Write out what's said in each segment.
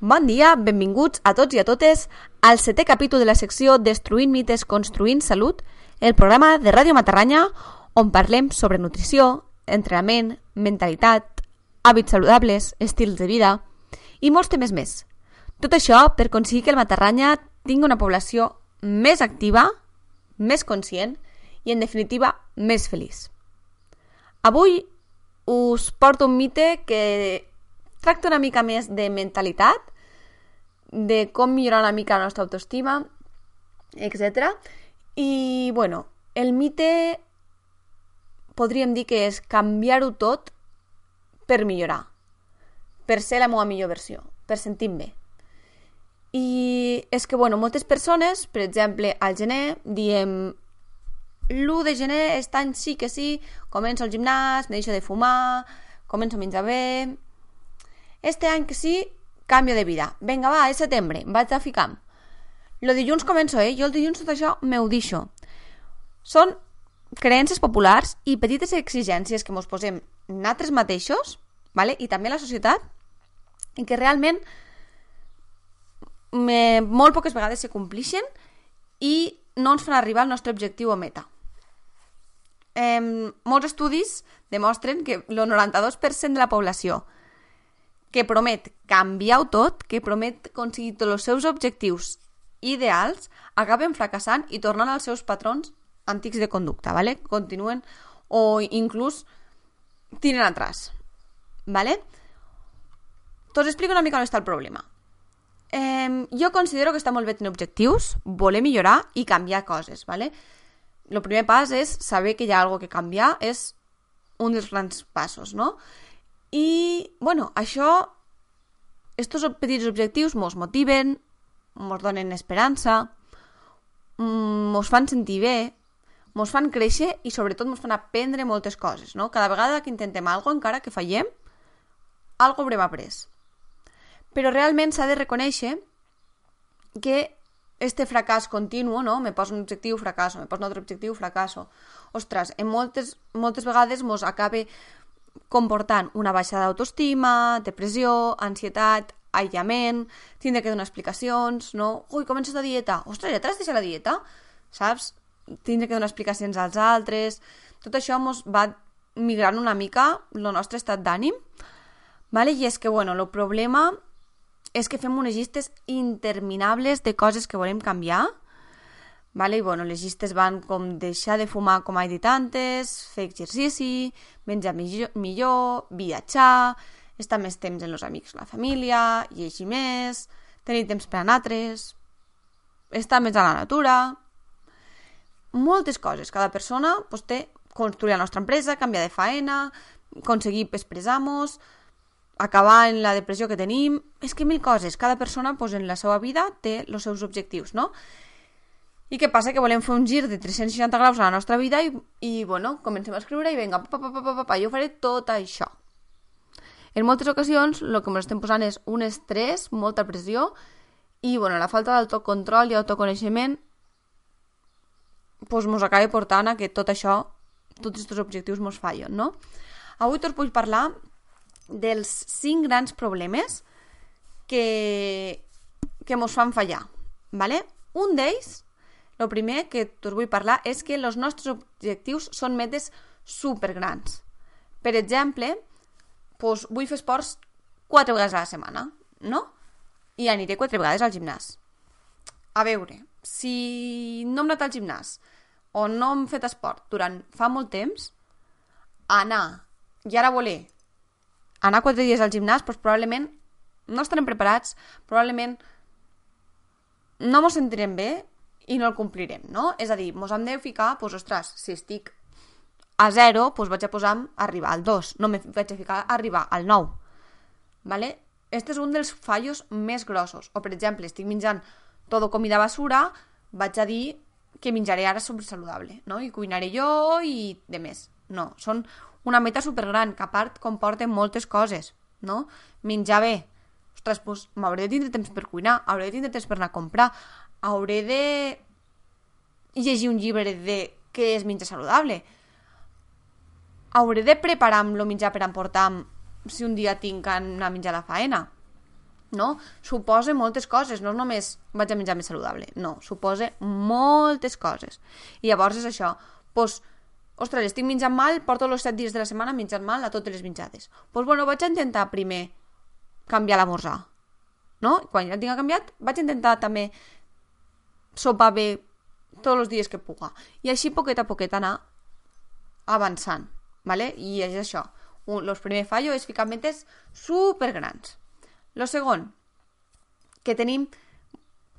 Bon dia, benvinguts a tots i a totes al setè capítol de la secció Destruint mites, construint salut, el programa de Ràdio Matarranya on parlem sobre nutrició, entrenament, mentalitat, hàbits saludables, estils de vida i molts temes més. Tot això per aconseguir que el Matarranya tingui una població més activa, més conscient i, en definitiva, més feliç. Avui us porto un mite que tracta una mica més de mentalitat, de com millorar una mica la nostra autoestima, etc. I, bueno, el mite podríem dir que és canviar-ho tot per millorar, per ser la meva millor versió, per sentir-me bé. I és que, bueno, moltes persones, per exemple, al gener, diem l'1 de gener, aquest any sí que sí, començo el gimnàs, deixo de fumar, començo a menjar bé... Este any que sí, canvio de vida. Vinga, va, és setembre, vaig a ficar. Lo dilluns començo, eh? Jo el dilluns tot això m'ho deixo. Són creences populars i petites exigències que ens posem nosaltres mateixos, vale? i també la societat, i que realment me, molt poques vegades se complixen i no ens fan arribar al nostre objectiu o meta. Eh, molts estudis demostren que el 92% de la població que promet canviar-ho tot, que promet aconseguir tots els seus objectius ideals, acaben fracassant i tornant als seus patrons antics de conducta, ¿vale? Continuen o inclús tiren atrás, ¿vale? T'us explico una mica on està el problema. Eh, jo considero que està molt bé tenir objectius, voler millorar i canviar coses, ¿vale? El primer pas és saber que hi ha alguna que canviar, és un dels grans passos, no? I, bueno, això, estos petits objectius mos motiven, mos donen esperança, mos fan sentir bé, mos fan créixer i sobretot mos fan aprendre moltes coses, no? Cada vegada que intentem alguna encara que fallem, algo haurem après. Però realment s'ha de reconèixer que este fracàs continu, no? Me poso un objectiu, fracasso, me poso un altre objectiu, fracasso. Ostres, en moltes, moltes vegades mos acabe comportant una baixa d'autoestima, depressió, ansietat, aïllament, tindre que donar explicacions, no? Ui, comences la dieta. Ostres, ja t'has deixat la dieta? Saps? Tindre que donar explicacions als altres... Tot això ens va migrant una mica el nostre estat d'ànim, vale? i és que, bueno, el problema és que fem unes llistes interminables de coses que volem canviar, Vale? I, bueno, les llistes van com deixar de fumar, com he dit antes, fer exercici, menjar millor, viatjar, estar més temps amb els amics, la família, llegir més, tenir temps per a altres, estar més a la natura... Moltes coses. Cada persona pues, té construir la nostra empresa, canviar de faena, aconseguir expressar-nos, acabar en la depressió que tenim... És que mil coses. Cada persona pues, en la seva vida té els seus objectius, no? I què passa? Que volem fer un gir de 360 graus a la nostra vida i, i bueno, comencem a escriure i vinga, pa, pa, pa, pa, pa, pa, jo faré tot això. En moltes ocasions el que ens estem posant és un estrès, molta pressió i bueno, la falta d'autocontrol i autoconeixement pues, mos acaba portant a que tot això, tots aquests objectius mos fallen, no? Avui us vull parlar dels cinc grans problemes que, que mos fan fallar, ¿vale? Un d'ells el primer que us vull parlar és que els nostres objectius són metes supergrans. Per exemple, doncs vull fer esports quatre vegades a la setmana, no? I aniré quatre vegades al gimnàs. A veure, si no hem anat al gimnàs o no hem fet esport durant fa molt temps, anar i ara voler anar quatre dies al gimnàs, doncs probablement no estarem preparats, probablement no ens sentirem bé i no el complirem, no? És a dir, mos hem de ficar, doncs, ostres, si estic a 0, doncs vaig a posar arribar al 2, no me vaig a ficar a arribar al 9. ¿vale? Este és un dels fallos més grossos. O, per exemple, estic menjant tot comida basura, vaig a dir que menjaré ara sobresaludable, no? I cuinaré jo i de més. No, són una meta supergran, que a part comporta moltes coses, no? Menjar bé. Ostres, doncs m'hauré de tindre temps per cuinar, hauré de tindre temps per anar a comprar, hauré de llegir un llibre de què és menjar saludable. Hauré de preparar el menjar per emportar si un dia tinc que anar a menjar la faena. no? Suposa moltes coses, no és només vaig a menjar més saludable, no, suposa moltes coses. I llavors és això, doncs, ostres, estic menjant mal, porto els 7 dies de la setmana menjant mal a totes les menjades. Doncs, bueno, vaig a intentar primer canviar l'esmorzar, no? Quan ja el tinc canviat, vaig intentar també sopar bé tots els dies que puga. I així, poquet a poquet, anar avançant, ¿vale? I és això. Un, los primer fallo és ficar metes super grans. Lo segon, que tenim,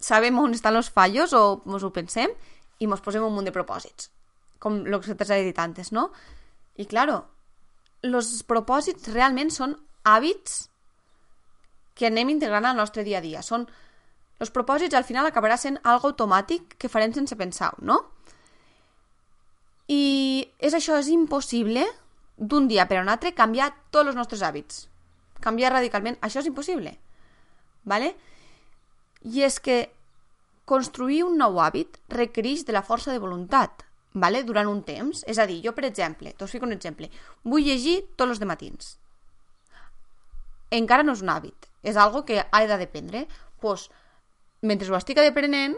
sabem on estan els fallos o ens ho pensem i ens posem un munt de propòsits, com el que t'has dit antes, no? I claro, els propòsits realment són hàbits que anem integrant al nostre dia a dia. Són els propòsits al final acabarà sent algo automàtic que farem sense pensar no? I és això, és impossible d'un dia per a un altre canviar tots els nostres hàbits canviar radicalment, això és impossible. ¿vale? I és que construir un nou hàbit requereix de la força de voluntat ¿vale? durant un temps. És a dir, jo, per exemple, t'us fico un exemple, vull llegir tots els matins. Encara no és un hàbit, és algo que he de dependre. pues, mentre ho estic deprenent,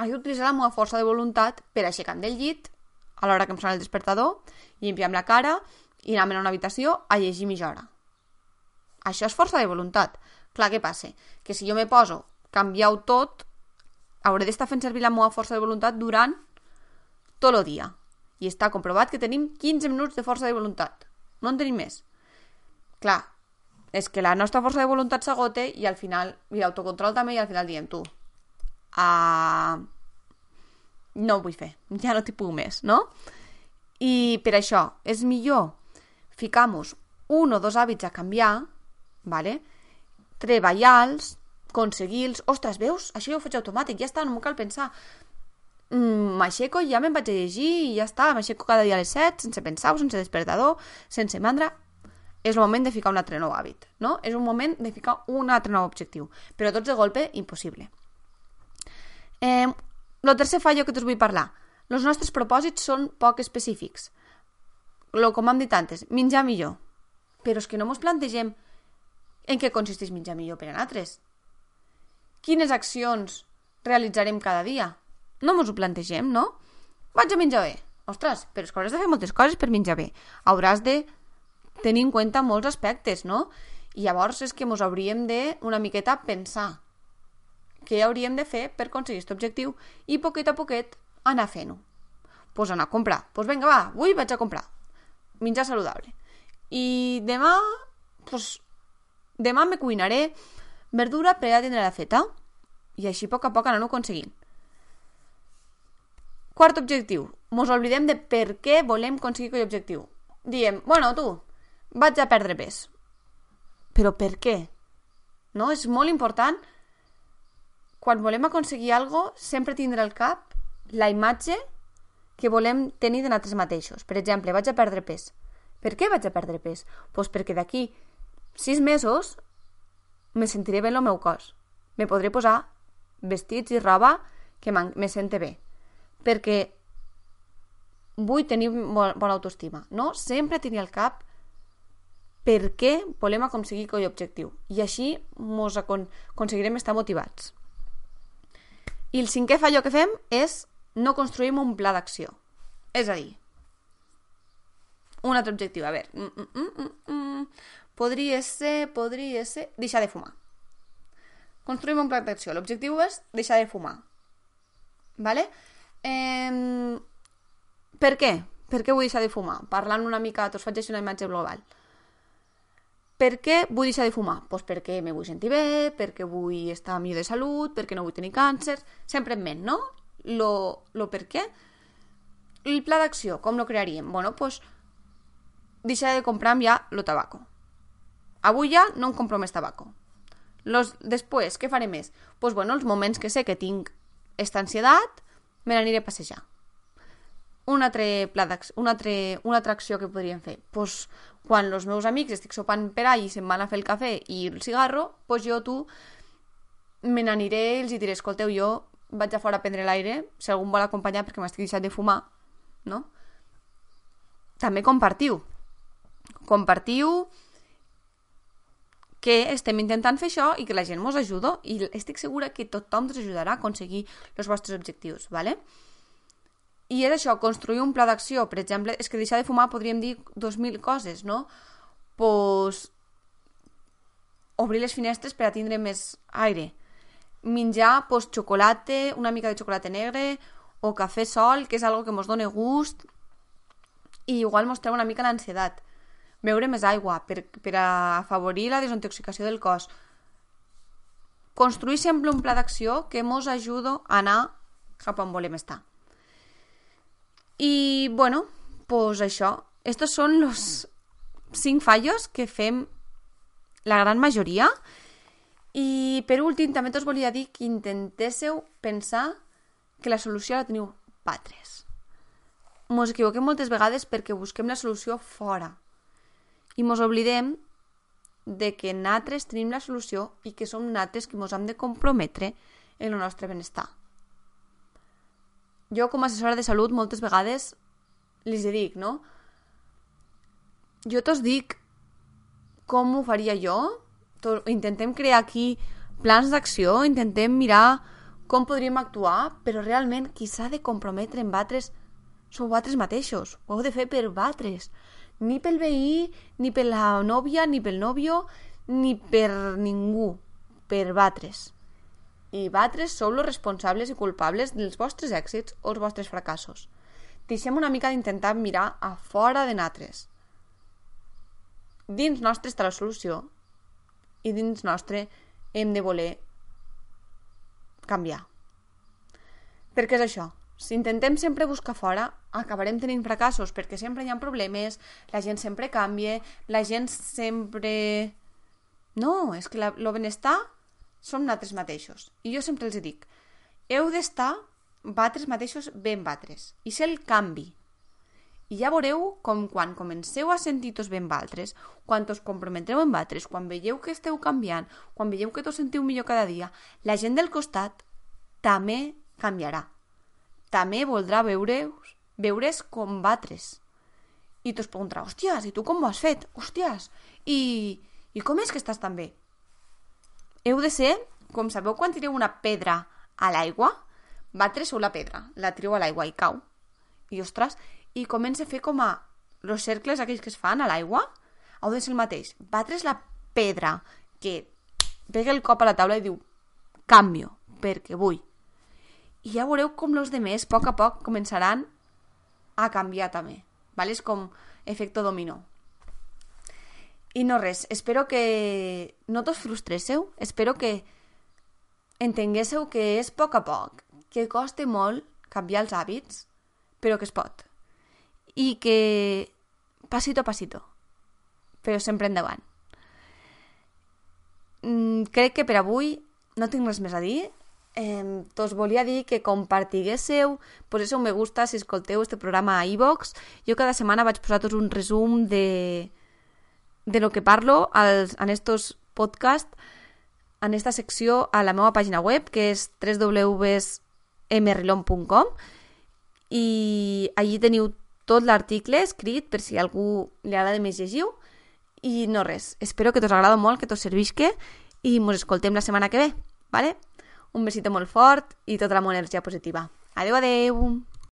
he d'utilitzar la meva força de voluntat per aixecar del llit a l'hora que em sona el despertador, llimpiar la cara i anar a una habitació a llegir mitja hora. Això és força de voluntat. Clar, què passa? Que si jo me poso canviar-ho tot, hauré d'estar fent servir la meva força de voluntat durant tot el dia. I està comprovat que tenim 15 minuts de força de voluntat. No en tenim més. Clar, és que la nostra força de voluntat s'agote i al final, i l'autocontrol també, i al final diem tu, uh, no ho vull fer, ja no t'hi puc més, no? I per això és millor ficar-nos un o dos hàbits a canviar ¿vale? treballar-los, aconseguir-los... Ostres, veus? Això ja ho faig automàtic, ja està, no m'ho cal pensar. Mm, m'aixeco ja me'n vaig a llegir i ja està, m'aixeco cada dia a les 7, sense pensar sense despertador, sense mandra. És el moment de ficar un altre nou hàbit, no? És un moment de ficar un altre nou objectiu. Però tots de golpe, impossible. Eh, el tercer fallo que us vull parlar. Els nostres propòsits són poc específics. Lo, com hem dit antes, menjar millor. Però és que no ens plantegem en què consisteix menjar millor per a nosaltres? Quines accions realitzarem cada dia? No ens ho plantegem, no? Vaig a menjar bé. Ostres, però és que hauràs de fer moltes coses per menjar bé. Hauràs de tenir en compte molts aspectes, no? I llavors és que ens hauríem de una miqueta pensar què hauríem de fer per aconseguir aquest objectiu i poquet a poquet anar fent-ho. Pues anar a comprar. Pues vinga, va, avui vaig a comprar. Menjar saludable. I demà, pues, Demà me cuinaré verdura per a tindre la feta. I així a poc a poc anar-ho aconseguint. Quart objectiu. Mos oblidem de per què volem aconseguir aquell objectiu. Diem, bueno, tu, vaig a perdre pes. Però per què? No? És molt important quan volem aconseguir algo sempre tindre al cap la imatge que volem tenir de nosaltres mateixos. Per exemple, vaig a perdre pes. Per què vaig a perdre pes? Doncs pues perquè d'aquí sis mesos me sentiré bé el meu cos. Me podré posar vestits i roba que me sente bé. Perquè vull tenir bona autoestima, no? Sempre tenir al cap per què volem aconseguir aquell objectiu. I així acon aconseguirem estar motivats. I el cinquè fallo que fem és no construïm un pla d'acció. És a dir, un altre objectiu. A veure, mm, mm, mm, mm, mm. Podria ser, podria ser... Deixar de fumar. Construïm un pla d'acció. L'objectiu és deixar de fumar. Vale? Eh, per què? Per què vull deixar de fumar? Parlant una mica, us faig una imatge global. Per què vull deixar de fumar? Pues perquè me vull sentir bé, perquè vull estar millor de salut, perquè no vull tenir càncer... Sempre en ment, no? Lo, lo per què? El pla d'acció, com lo crearíem? Bueno, pues deixar de comprar ja lo tabaco. Avui ja no em compro més tabaco. Los, després, què faré més? Doncs, pues, bueno, els moments que sé que tinc esta ansietat, me n'aniré a passejar. Un altre pla una, altre, una altra acció que podríem fer. Pues, quan els meus amics estic sopant per ahí i se'n van a fer el cafè i el cigarro, pues jo tu me n'aniré i els diré, escolteu, jo vaig a fora a prendre l'aire, si algú vol acompanyar perquè m'estic deixant de fumar, no? També compartiu. Compartiu que estem intentant fer això i que la gent mos ajuda i estic segura que tothom us ajudarà a aconseguir els vostres objectius, ¿vale? I és això, construir un pla d'acció. Per exemple, és que deixar de fumar podríem dir 2.000 coses, no? Pues, obrir les finestres per a tindre més aire. Menjar pues, xocolata, una mica de xocolata negre o cafè sol, que és algo que ens dona gust i igual mos treu una mica l'ansietat beure més aigua per, per afavorir la desintoxicació del cos. Construir sempre un pla d'acció que ens ajuda a anar cap on volem estar. I, bueno, pues això. Estos són los cinc fallos que fem la gran majoria. I, per últim, també us volia dir que intentéssiu pensar que la solució la teniu patres. Mos equivoquem moltes vegades perquè busquem la solució fora i mos oblidem de que nosaltres tenim la solució i que som nosaltres que mos hem de comprometre en el nostre benestar. Jo, com a assessora de salut, moltes vegades li dic, no? Jo t'os dic com ho faria jo, intentem crear aquí plans d'acció, intentem mirar com podríem actuar, però realment qui s'ha de comprometre en batres sou vosaltres mateixos. Ho heu de fer per batres ni pel veí, ni per la nòvia, ni pel nòvio, ni per ningú, per batres. I batres sou els responsables i culpables dels vostres èxits o els vostres fracassos. Deixem una mica d'intentar mirar a fora de natres. Dins nostre està la solució i dins nostre hem de voler canviar. Perquè és això, si intentem sempre buscar fora, acabarem tenint fracassos, perquè sempre hi ha problemes, la gent sempre canvia, la gent sempre... No, és que la, el benestar som nosaltres mateixos. I jo sempre els dic, heu d'estar batres mateixos ben batres. I ser el canvi. I ja veureu com quan comenceu a sentir-vos ben valtres, quan us comprometreu en batres, quan veieu que esteu canviant, quan veieu que us sentiu millor cada dia, la gent del costat també canviarà també voldrà veure's, veure's com batres. I tu es preguntarà, hòsties, i tu com ho has fet? Hòsties, i, i com és que estàs tan bé? Heu de ser, com sabeu quan tireu una pedra a l'aigua, batres sou la pedra, la tireu a l'aigua i cau. I, ostres, i comença a fer com a els cercles aquells que es fan a l'aigua, heu de ser el mateix. Batres la pedra que pega el cop a la taula i diu canvio, perquè vull i ja veureu com els demés a poc a poc començaran a canviar també. ¿vale? És com efecte dominó. I no res, espero que no t'os frustréssiu, espero que entenguéssiu que és a poc a poc, que costa molt canviar els hàbits, però que es pot. I que passito a passito, però sempre endavant. Mm, crec que per avui no tinc res més a dir. Eh, tos volia dir que compartiguéssiu, poséssiu un me gusta si escolteu este programa a iVox. Jo cada setmana vaig posar-vos un resum de, de lo que parlo als, en estos podcast, en esta secció a la meva pàgina web, que és www.mrilon.com i allí teniu tot l'article escrit per si algú li agrada més llegiu i no res, espero que t'us agrada molt, que t'us servisque i ens escoltem la setmana que ve, ¿vale? Un besito molt fort i tota la energia positiva. Adeu, adeu!